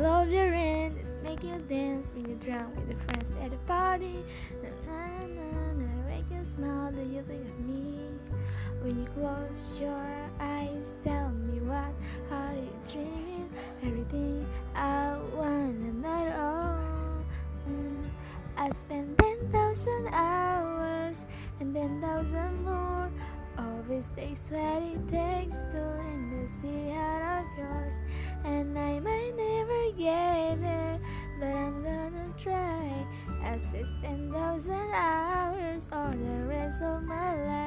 the rain, just make you dance when you're drunk with your friends at a party. Na na na na, make you smile. Do you think of me? When you close your eyes, tell me what are you dreaming? Everything I want and not all. Mm. I spent ten thousand hours and ten thousand more. Always stay sweaty, takes to end Spent ten thousand hours or the rest of my life.